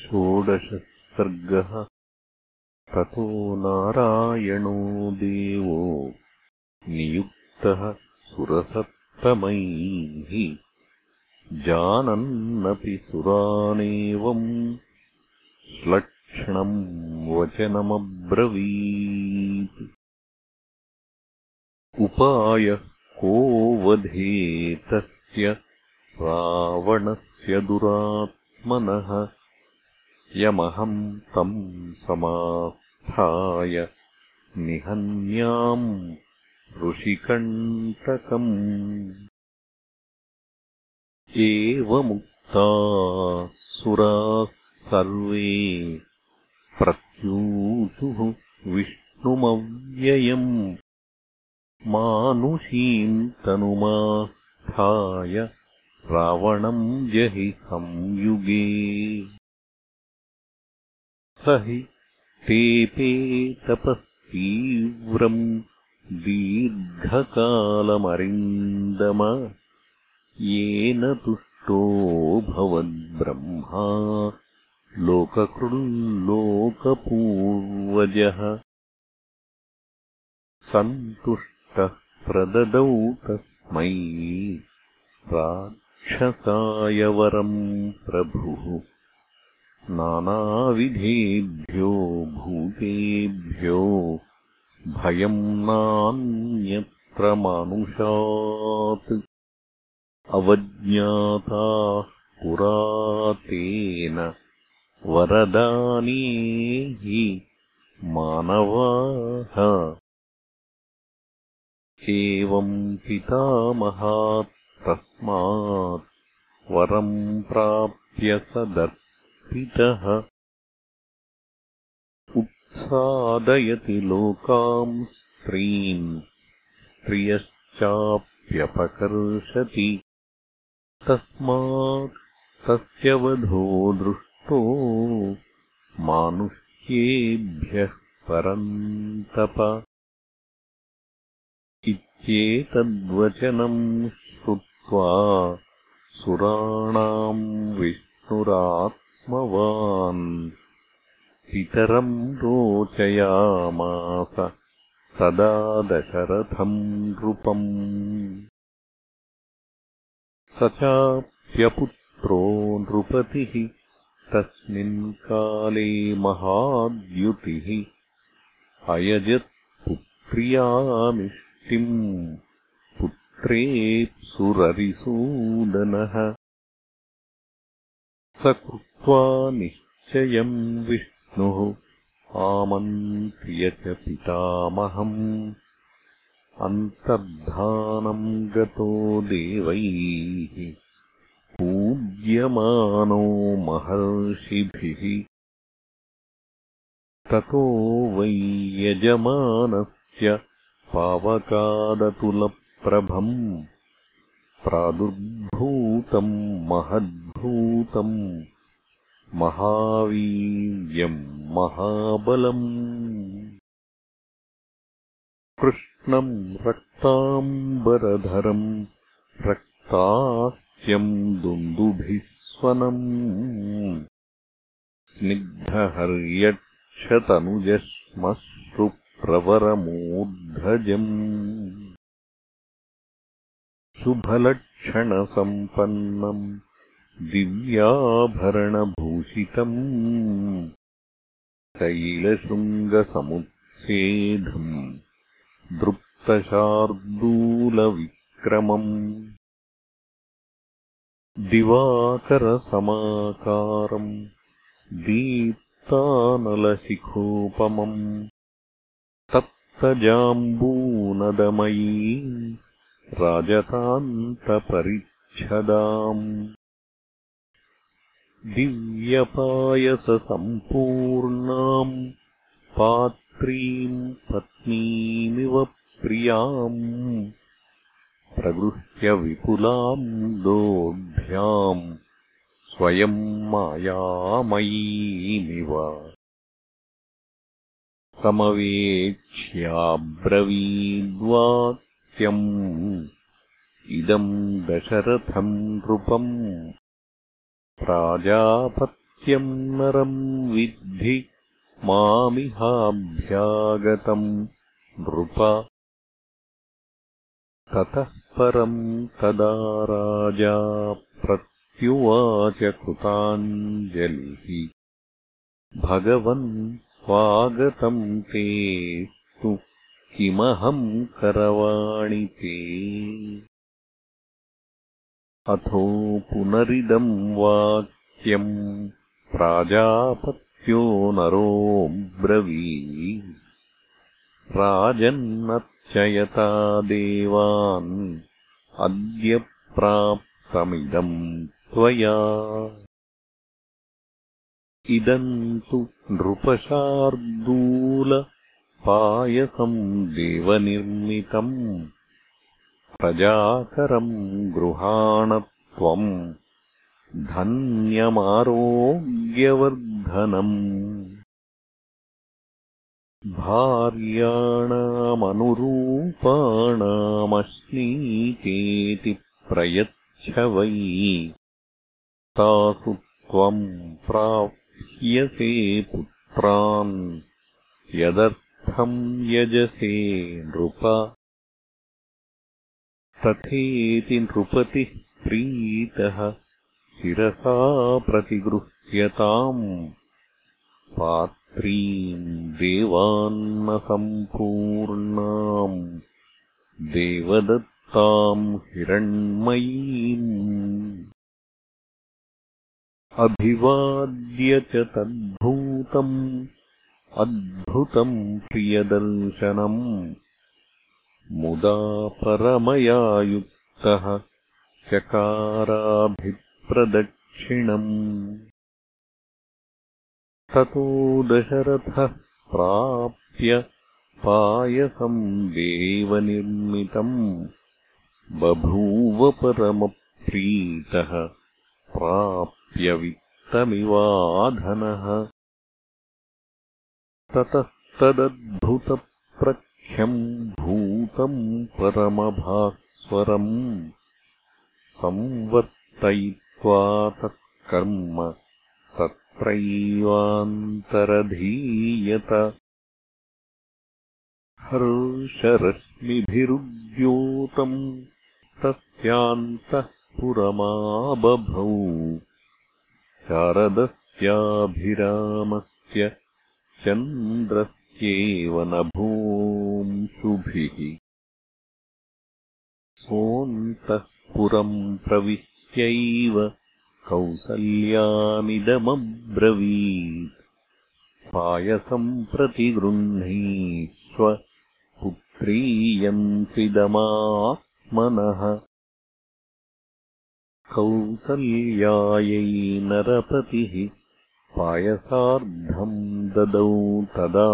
षोडशः सर्गः ततो नारायणो देवो नियुक्तः सुरसत्तमैः जानन्नपि सुरानेवम् श्लक्ष्णम् वचनमब्रवीत्। उपायः को वधेतस्य रावणस्य दुरात्मनः यमहम् तम् समास्थाय निहन्याम् ऋषिकण्टकम्। एवमुक्ता सुराः सर्वे प्रत्यूतुः विष्णुमव्ययम्। मानुषीम् तनुमास्थाय रावणम् जहि संयुगे स हि तेपे तपस्तीव्रम् दीर्घकालमरिन्दम येन तुष्टोऽभवद्ब्रह्मा लोककृल्लोकपूर्वजः। सन्तुष्टः प्रददौ तस्मै राक्षसाय वरम् प्रभुः नानाविधेभ्यो भूतेभ्यो भयम् नान्यत्र मानुषात् अवज्ञाताः पुरा तेन वरदाने हि मानवाः। एवम् पितामहात् तस्मात् वरम् प्राप्य स दर् उत्सादयति लोकाम् स्त्रीन् स्त्रियश्चाप्यपकर्षति तस्मात् तस्य वधो दृष्टो मानुष्येभ्यः परन्तप। इत्येतद्वचनम् श्रुत्वा सुराणाम् विष्णुरात् पितरम् रोचयामास तदा दशरथम् नृपम्। स चाप्यपुत्रो नृपतिः तस्मिन्काले महाद्युतिः अयजत्पुत्र्यामिष्टिम् पुत्रेऽप्सुररिसूदनः स कृत्वा निश्चयम् विष्णुः आमन्त्र्य च पितामहम्। अन्तर्धानम् गतो देवैः। पूज्यमानो महर्षिभिः। ततो वै यजमानस्य पावकादतुलप्रभम्। प्रादुर्भूतम् महद्भूतम् महावीर्यम् महाबलम्। कृष्णम् रक्ताम्बरधरम् रक्तास्यम् दुन्दुभिस्वनम्। स्निग्धहर्यक्षतनुजश्मश्रुप्रवरमूर्धजम् शुभलक्षणसम्पन्नम् दिव्याभरणभूषितम् तैलशृङ्गसमुत्सेधम् दृप्तशार्दूलविक्रमम् दिवाकरसमाकारम् दीप्तानलशिखोपमम् तप्तजाम्बूनदमयी राजतान्तपरिच्छदाम् दिव्यपायससम्पूर्णाम् पात्रीम् पत्नीमिव प्रियाम् प्रगृह्य विपुलाम् दोढ्याम् स्वयम् मायामयीमिव। समवेक्ष्याब्रवीद्वात् इदम् दशरथम् नृपम् नित्यम् नरम् विद्धि मामिहाभ्यागतम् नृप। ततः परम् तदा राजा प्रत्युवाच कृताञ्जलिः। भगवन् स्वागतम् तेस्तु किमहम् करवाणि ते अथो पुनरिदम् वाक्यम् प्राजापत्यो नरो ब्रवी राजन्नर्चयता देवान् अद्य प्राप्तमिदम् त्वया। इदम् तु नृपशार्दूलपायसम् देवनिर्मितम् प्रजाकरम् गृहाण त्वम् धन्यमारोग्यवर्धनम्। भार्याणामनुरूपाणामश्नीतेति प्रयच्छ वै। तासु त्वम् प्राप्यसे पुत्रान् यदर्थम् यजसे नृप तथेति नृपतिः प्रीतः शिरसा प्रतिगृह्यताम्। पात्रीम् देवान्नसम्पूर्णाम्। देवदत्ताम् हिरण्मयीम्। अभिवाद्य च तद्भूतम्। अद्भुतम् प्रियदर्शनम् मुदा परमया युक्तः चकाराभिप्रदक्षिणम्। ततो दशरथः प्राप्य पायसम् देवनिर्मितम्। बभूव परमप्रीतः प्राप्य वित्तमिवाधनः ततस्तदद्भुतप्रख्यम् भूतम् परमभास्वरम् संवर्तयित्वा तत्कर्म तत्रैवान्तरधीयत। हर्षरश्मिभिरुद्योतम् तस्यान्तः पुरमाबभौ शारदस्याभिरामस्य चन्द्रस्येव सोऽन्तः पुरम् प्रविश्यैव कौसल्यामिदमब्रवीत्। पायसम् प्रतिगृह्णीष्व पुत्रीयन्त्विदमात्मनः कौसल्यायै नरपतिः पायसार्धम् ददौ तदा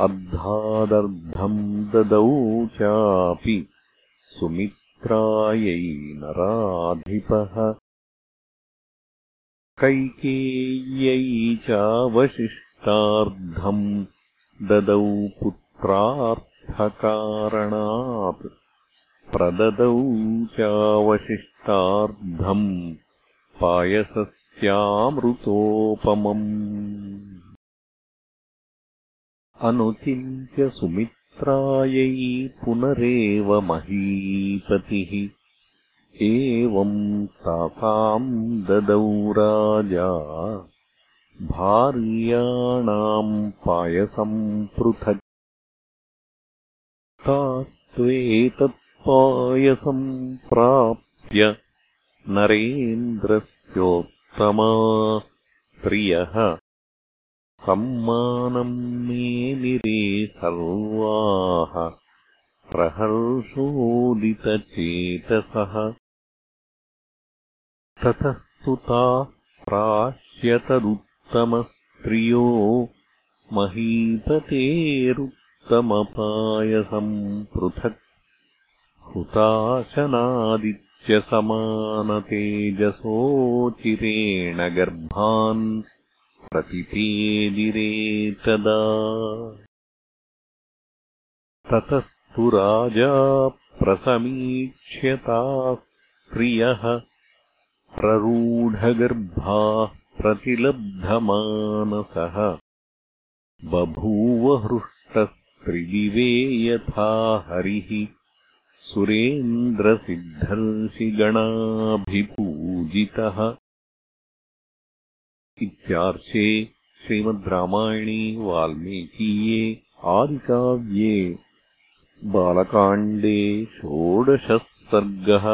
अर्धादर्धम् ददौ चापि सुमित् यै नराधिपः। कैकेय्यै चावशिष्टार्धम् ददौ पुत्रार्थकारणात्। प्रददौ चावशिष्टार्धम् पायसस्यामृतोपमम् अनुचिन्त्य सुमित् यै पुनरेव महीपतिः। एवम् तासाम् ददौ राजा। भार्याणाम् पायसम् पृथक्। तास्त्वेतत्पायसम् प्राप्य नरेन्द्रस्योत्तमा स्त्रियः सम्मानम् मेनिरे सर्वाः प्रहर्षोदितचेतसः। ततस्तु ताः प्राश्यतदुत्तमस्त्रियो महीपतेरुत्तमपायसम् पृथक्। हुताशनादित्यसमानतेजसोचिरेण गर्भान् प्रतिपेदिरे तदा। ततस्तु राजा प्रसमीक्ष्यताः प्रियः। प्ररूढगर्भाः प्रतिलब्धमानसः। बभूव हृष्टस्त्रिदिवे यथा हरिः। सुरेन्द्रसिद्धर्षिगणाभिपूजितः इत्यार्षे श्रीमद् रामायणे वाल्मीकीये आदिकाव्ये बालकाण्डे षोडशः सर्गः